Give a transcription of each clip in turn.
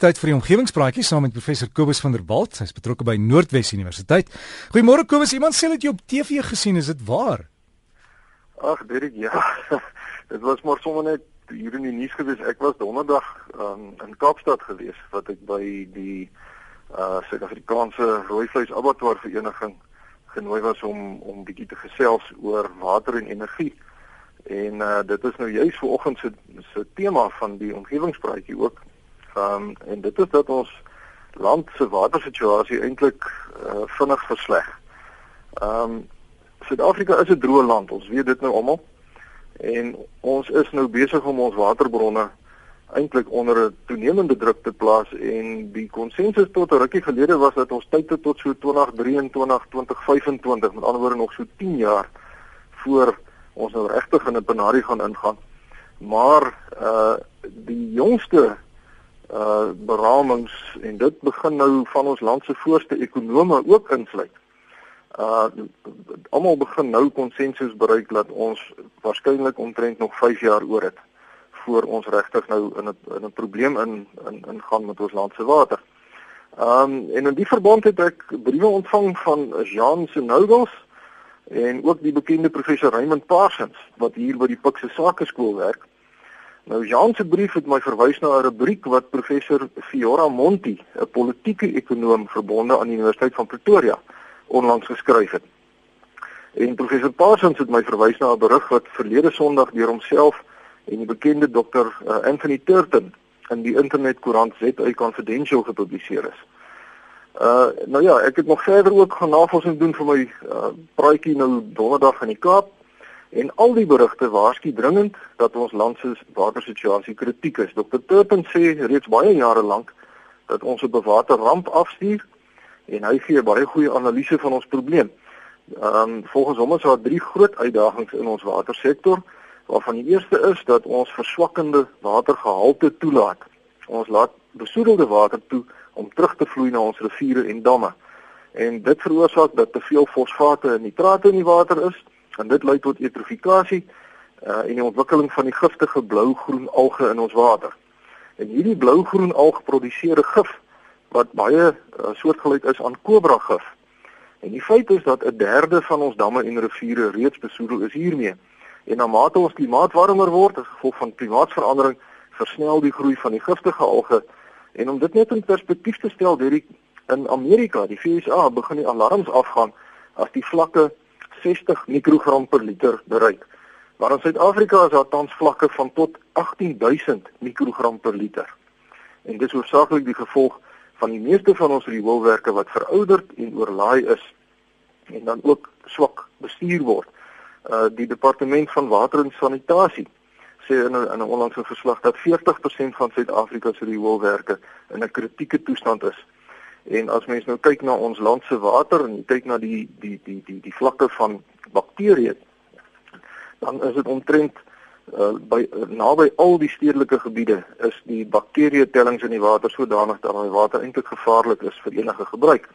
Tyd vir die omgewingspraatjie saam met professor Kobus van der Walt. Hy's betrokke by Noordwes Universiteit. Goeiemôre Kobus, iemand sê dat jy op TV gesien is, dit waar? Ag, Dirk, ja. Dit was maar sommer net hier in die nuus gewees. Ek was donderdag um, in Kaapstad gewees wat ek by die uh Suid-Afrikaanse Rooivleis Abattoir Vereniging genooi was om om bietjie te gesels oor water en energie. En uh dit is nou juis vanoggend se se tema van die omgewingspraatjie ook Um, en dit is dat ons land se watersituasie eintlik uh, vinnig versleg. Ehm um, Suid-Afrika is 'n droë land, ons weet dit nou almal. En ons is nou besig om ons waterbronne eintlik onder 'n toenemende druk te plaas en die konsensus tot 'n rukkie gelede was dat ons tyd tot so 2023 2025 met ander woorde nog so 10 jaar voor ons nou regtig in 'n penarie gaan ingaan. Maar uh die jongste uh beramings en dit begin nou van ons land se voorste ekonome ook insluit. Uh almal begin nou konsensus bereik dat ons waarskynlik omtrent nog 5 jaar oor het voor ons regtig nou in 'n in 'n probleem in in ingaan met ons land se water. Um en in die verband het ek briewe ontvang van Jean Senogos en ook die bekende professor Raymond Parsons wat hier by die Pikse Sakeskool werk. Nou Jean se brief het my verwys na 'n rubriek wat professor Fiora Monti, 'n politieke ekonoom verbonde aan die Universiteit van Pretoria, onlangs geskryf het. En professor Parsons het my verwys na 'n berig wat verlede Sondag deur homself en die bekende dokter uh, Anthony Turton in die internetkoerant ZA Confidential gepubliseer is. Uh nou ja, ek het nog verder ook gaan navorsing doen vir my uh, praatjie nou donderdag in die Kaap En al die berigte waarsku dringend dat ons land se watersituasie kritiek is. Dr. Turpin sê reeds baie jare lank dat ons 'n bewaterramp afstuur en hy gee baie goeie analise van ons probleem. Ehm um, volgens hom is daar drie groot uitdagings in ons watersektor waarvan die eerste is dat ons verswakkende watergehalte toelaat. Ons laat besoedelde water toe om terug te vloei na ons riviere en damme. En dit veroorsaak dat te veel fosfate en nitrate in die water is en dit lei tot eutrofikasie uh, en die ontwikkeling van die giftige blou-groen alge in ons water. En hierdie blou-groen alg produseer 'n gif wat baie uh, soortgelyk is aan kobra gif. En die feit is dat 'n derde van ons damme en riviere reeds besoedel is hiermee. En na mate ons klimaat warmer word as gevolg van klimaatsverandering, versnel die groei van die giftige alge. En om dit net in perspektief te stel, deur in Amerika, die VSA, begin die alarms afgaan as die vlakke 60 mikrogram per liter bereik. Maar in Suid-Afrika is daar tans vlakke van tot 18000 mikrogram per liter. En dis hoofsaaklik die gevolg van die meeste van ons rioolwerke wat verouderd en oorlaai is en dan ook swak bestuur word. Uh die departement van water en sanitasie sê in 'n in 'n onlangse verslag dat 40% van Suid-Afrika se rioolwerke in 'n kritieke toestand is. En as mens nou kyk na ons land se water en kyk na die die die die die vlakke van bakterieë dan is dit omtrent uh, by naby al die stedelike gebiede is die bakterieë tellings in die water sodanig dat die water eintlik gevaarlik is vir enige gebruik.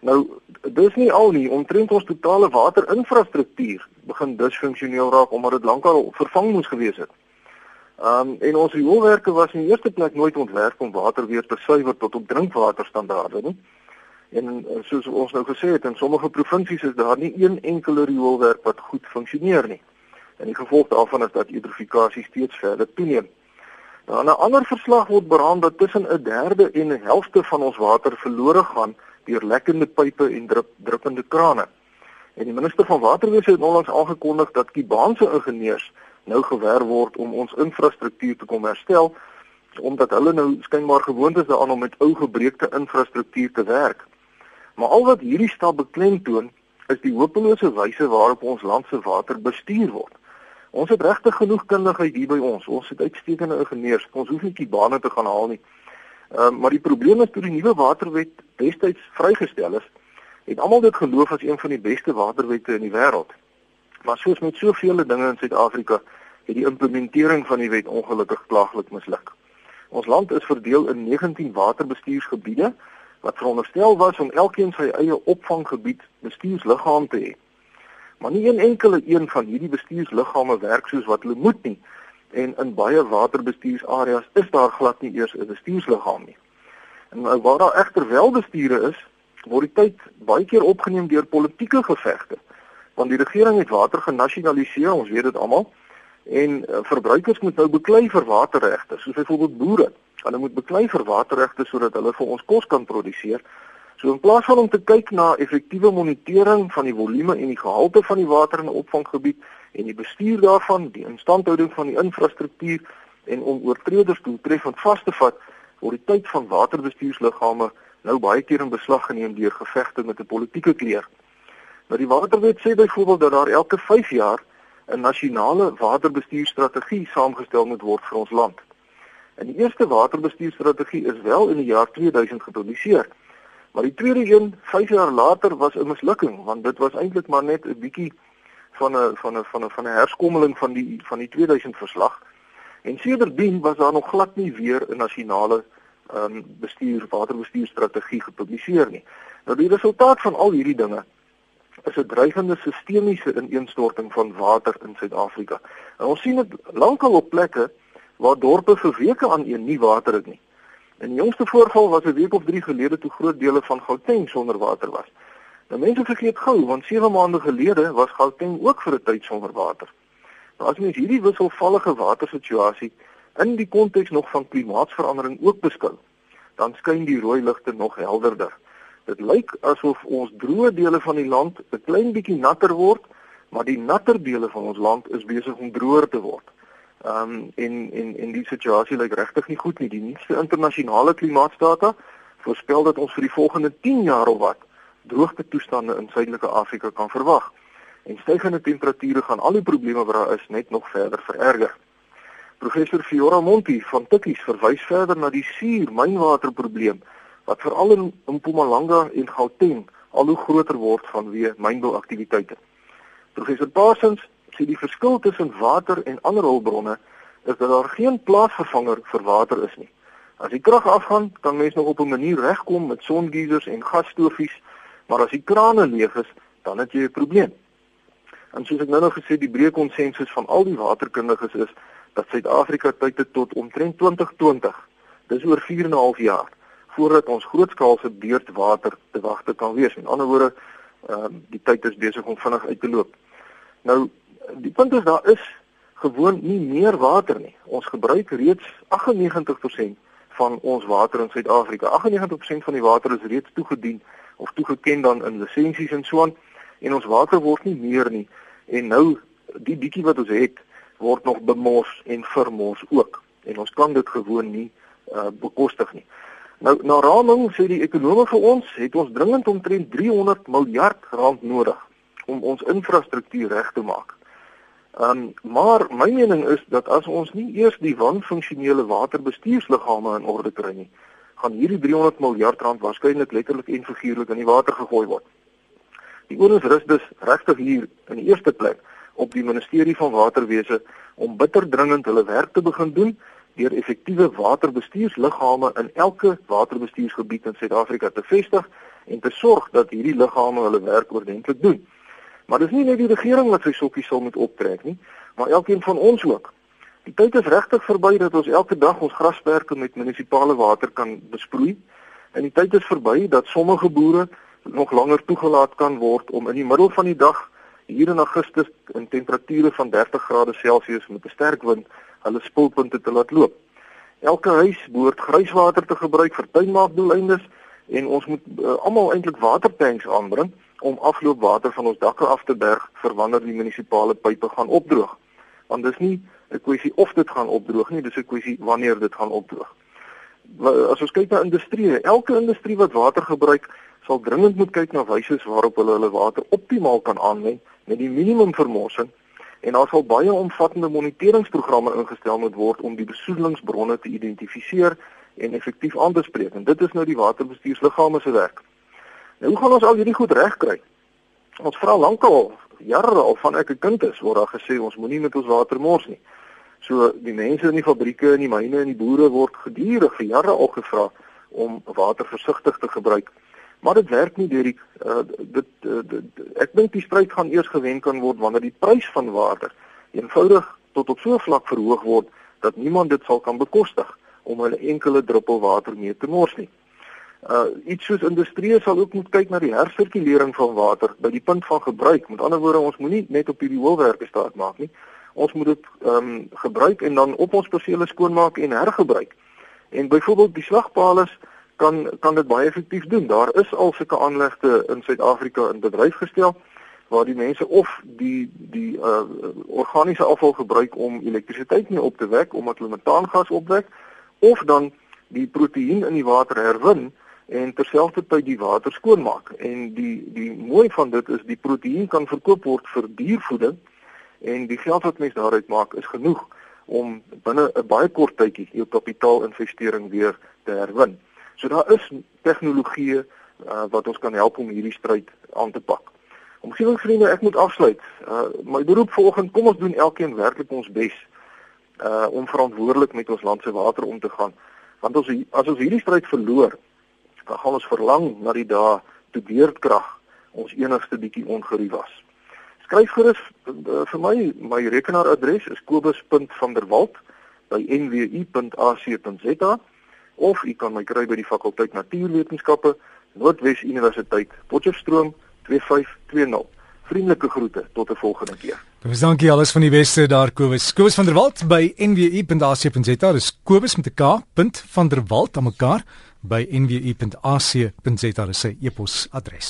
Nou dis nie al nie omtrent ons totale waterinfrastruktuur begin disfunksioneel raak omdat dit lankal vervang moes gewees het. Um en ons rioolwerke was in die eerste plek nooit ontwerp om water weer te suiwer tot op drinkwaterstandaarde nie. En eh, soos ons nou gesê het, in sommige provinsies is daar nie een enkele rioolwerk wat goed funksioneer nie. En die gevolg daarvan is dat eutrofikasie steeds verder toeneem. Nou, 'n ander verslag word beraam dat tussen 'n derde en 'n helfte van ons water verlore gaan deur lekkende pipe en drup, druppende krane. En die minister van Waterwese het onlangs aangekondig dat Kubaanse ingenieurs nou gewer word om ons infrastruktuur te kom herstel omdat hulle nou skynbaar gewoond is daaraan om met ou gebreekte infrastruktuur te werk. Maar al wat hierdie stap beklemtoon is die hopelose wyse waarop ons land se water bestuur word. Ons het regtig genoeg kundigheid hier by ons. Ons het uitstekende ingenieurs. Ons hoef nie die bane te gaan haal nie. Ehm uh, maar die probleem is toe die nuwe waterwet destyds vrygestel is, het almal dit geloof as een van die beste waterwette in die wêreld. Maar soos met soveel dinge in Suid-Afrika, het die implementering van die wet ongelukkig plaaglik misluk. Ons land is verdeel in 19 waterbestuursgebiede wat veronderstel was om elkeen sy eie opvanggebied bestuursliggaam te hê. Maar nie een enkele een van hierdie bestuursliggame werk soos wat hulle moet nie. en in baie waterbestuursareas is daar glad nie eers 'n bestuursliggaam nie. En nou waar daar egter wel bestuure is, word die tyd baie keer opgeneem deur politieke gevegte. Want die regering het water genasionaliseer, ons weet dit almal. En uh, verbruikers moet nou beklei vir waterregte, soos byvoorbeeld boere. Hulle moet beklei vir waterregte sodat hulle vir ons kos kan produseer. So in plaas van om te kyk na effektiewe monitering van die volume en die gehalte van die water in 'n opvanggebied en die bestuur daarvan, die instandhouding van die infrastruktuur en om oortreders doeltreffend vas te vat, word die tyd van waterbestuursliggame nou baie keer in beslag geneem deur gevegte met 'n politieke kleur. Nou die waterwet sê byvoorbeeld dat daar elke 5 jaar 'n nasionale waterbestuurstrategie saamgestel moet word vir ons land. En die eerste waterbestuurstrategie is wel in die jaar 2000 gepubliseer. Maar die tweede een 5 jaar later was 'n mislukking want dit was eintlik maar net 'n bietjie van 'n van 'n van 'n van 'n herskommeling van die van die 2000 verslag. En sedertdien was daar nog glad nie weer 'n nasionale ehm um, bestuur waterbestuurstrategie gepubliseer nie. Nou die resultaat van al hierdie dinge is 'n dreigende sistemiese ineenstorting van water in Suid-Afrika. En ons sien dit lankal op plekke waar dorpe vir weke aan een nie water het nie. En die jongste voorval was 'n week of 3 gelede toe groot dele van Gauteng sonder water was. Nou mense vergeet gou want 7 maande gelede was Gauteng ook vir 'n tyd sonder water. Nou as mens hierdie wisselvallige watersituasie in die konteks nog van klimaatsverandering ook beskou, dan skyn die rooi ligte nog helderder. Dit lyk asof ons droë dele van die land 'n klein bietjie natter word, maar die natter dele van ons land is besig om droër te word. Ehm um, en en en die situasie lyk regtig nie goed nie. Die nuutste internasionale klimaatsdata voorspel dat ons vir die volgende 10 jaar of wat droogte toestande in Suidelike Afrika kan verwag. En stygende temperature gaan al die probleme wat daar is net nog verder vererger. Professor Fiora Monti van Tikkies verwys verder na die suur mynwaterprobleem wat veral in Mpumalanga en Gauteng al hoe groter word vanweë mynbouaktiwiteite. Professor Parsons sê die verskil tussen water en ander hulpbronne is dat daar geen plaasvervanger vir water is nie. As die krag afgaan, kan mens nog op 'n manier regkom met songeisers en gasstofies, maar as die krane leeg is, dan het jy 'n probleem. En soos ek nou nog gesê, die breë konsensus van al die waterkundiges is dat Suid-Afrika tyd het tot omtrent 2020, dis oor 4 en 'n half jaar, voordat ons grootskaalse beurtwater te wagte kan wees. In ander woorde, ehm uh, die tyd is besig om vinnig uit te loop. Nou die punt is daar is gewoon nie meer water nie. Ons gebruik reeds 98% van ons water in Suid-Afrika. 98% van die water is reeds toegedien of toegeken dan in lisensies en so aan en ons water word nie meer nie. En nou die bietjie wat ons het word nog bemors en vermors ook. En ons kan dit gewoon nie uh, bekostig nie. Nou na raming sê die ekonome vir ons het ons dringend omtrent 300 miljard rand nodig om ons infrastruktuur reg te maak. Um, maar my mening is dat as ons nie eers die wanfunksionele waterbestuursliggame in orde kry nie, gaan hierdie 300 miljard rand waarskynlik letterlik en figuurlik in die water gegooi word. Die oorens rus dus regtig hier in die eerste plek op die ministerie van waterwese om bitter dringend hulle werk te begin doen deur effektiewe waterbestuursliggame in elke waterbestuursgebied in Suid-Afrika te vestig en te sorg dat hierdie liggame hulle werk ordentlik doen. Maar dis nie net die regering wat sy sokkies sal moet optrek nie, maar elkeen van ons ook. Die tyd is regtig verby dat ons elke dag ons grasperke met munisipale water kan besproei. En die tyd is verby dat sommige boere nog langer toegelaat kan word om in die middel van die dag hier in Augustus in temperature van 30 grade Celsius met 'n sterk wind hulle spulpunte te laat loop. Elke huis behoort grijswater te gebruik vir tuinmaakdoeleindes en ons moet uh, almal eintlik watertanks aanbring om afloopwater van ons dakke af te berg vir wanneer die munisipale pipe gaan opdroog. Want dis nie 'n kwessie of dit gaan opdroog nie, dis 'n kwessie wanneer dit gaan opdroog. As ons kyk na industrie, elke industrie wat water gebruik, sal dringend moet kyk na wyse waarop hulle hulle water optimaal kan aanwend met die minimum vermorsing en daar sal baie omvattende moniteringsprogramme ingestel moet word om die besoedelingsbronne te identifiseer en effektief aan te spreek. En dit is nou die waterbestuursliggame se werk. Nou, hoe gaan ons al hierdie goed regkry? Ons vra lankal, jare al van ek 'n kind is, word daar gesê ons moenie met ons water mors nie. So die mense in die fabrieke en die myne en die boere word gedurig vir jare al gevra om water versigtig te gebruik. Maar dit werk nie deur die uh, dit, uh, dit ek dink die stryd gaan eers gewen kan word wanneer die prys van water eenvoudig tot op so 'n vlak verhoog word dat niemand dit sal kan bekostig om hulle enkele druppel water mee te mors nie. Uh iets soos industrie sal ook moet kyk na die hersirkulering van water by die punt van gebruik. Met ander woorde, ons moenie net op hierdie hoëwerke staat maak nie. Ons moet dit ehm um, gebruik en dan op ons persele skoonmaak en hergebruik. En byvoorbeeld die slagpale kan kan dit baie effektief doen. Daar is al sulke aanlegte in Suid-Afrika in bedryf gestel waar die mense of die die uh organiese afval gebruik om elektrisiteit mee op te wek omdat hulle metaangas opwek of dan die proteïen in die water herwin en terselfdertyd die water skoonmaak. En die die mooi van dit is die proteïen kan verkoop word vir diervoeding en die geld wat mens daaruit maak is genoeg om binne 'n baie kort tydjie jou kapitaalinvestering weer te herwin. So daar is tegnologieë uh, wat ons kan help om hierdie stryd aan te pak. Omgewingsvriende, ek moet afsluit. Uh, my beroep vanoggend, kom ons doen elkeen werklik ons bes uh om verantwoordelik met ons land se water om te gaan. Want ons as ons hierdie stryd verloor, dan gaan ons verlang na die dae toe beerdkrag ons enigste bietjie ongerie was. Skryf gerus uh, vir my my rekenaaradres is kobus.vanderwalt@nwu.ac.za of u kan my kry by die fakulteit Natuurwetenskappe Noordwes Universiteit Potchefstroom 2520. Vriendelike groete tot 'n volgende keer. Baie dankie alles van die Weste daar Kobus. Kobus van der Walt by nwu.ac.za. Dis Kobus met 'n K. van der Walt aan mekaar by nwu.ac.za. Dis sy e-posadres.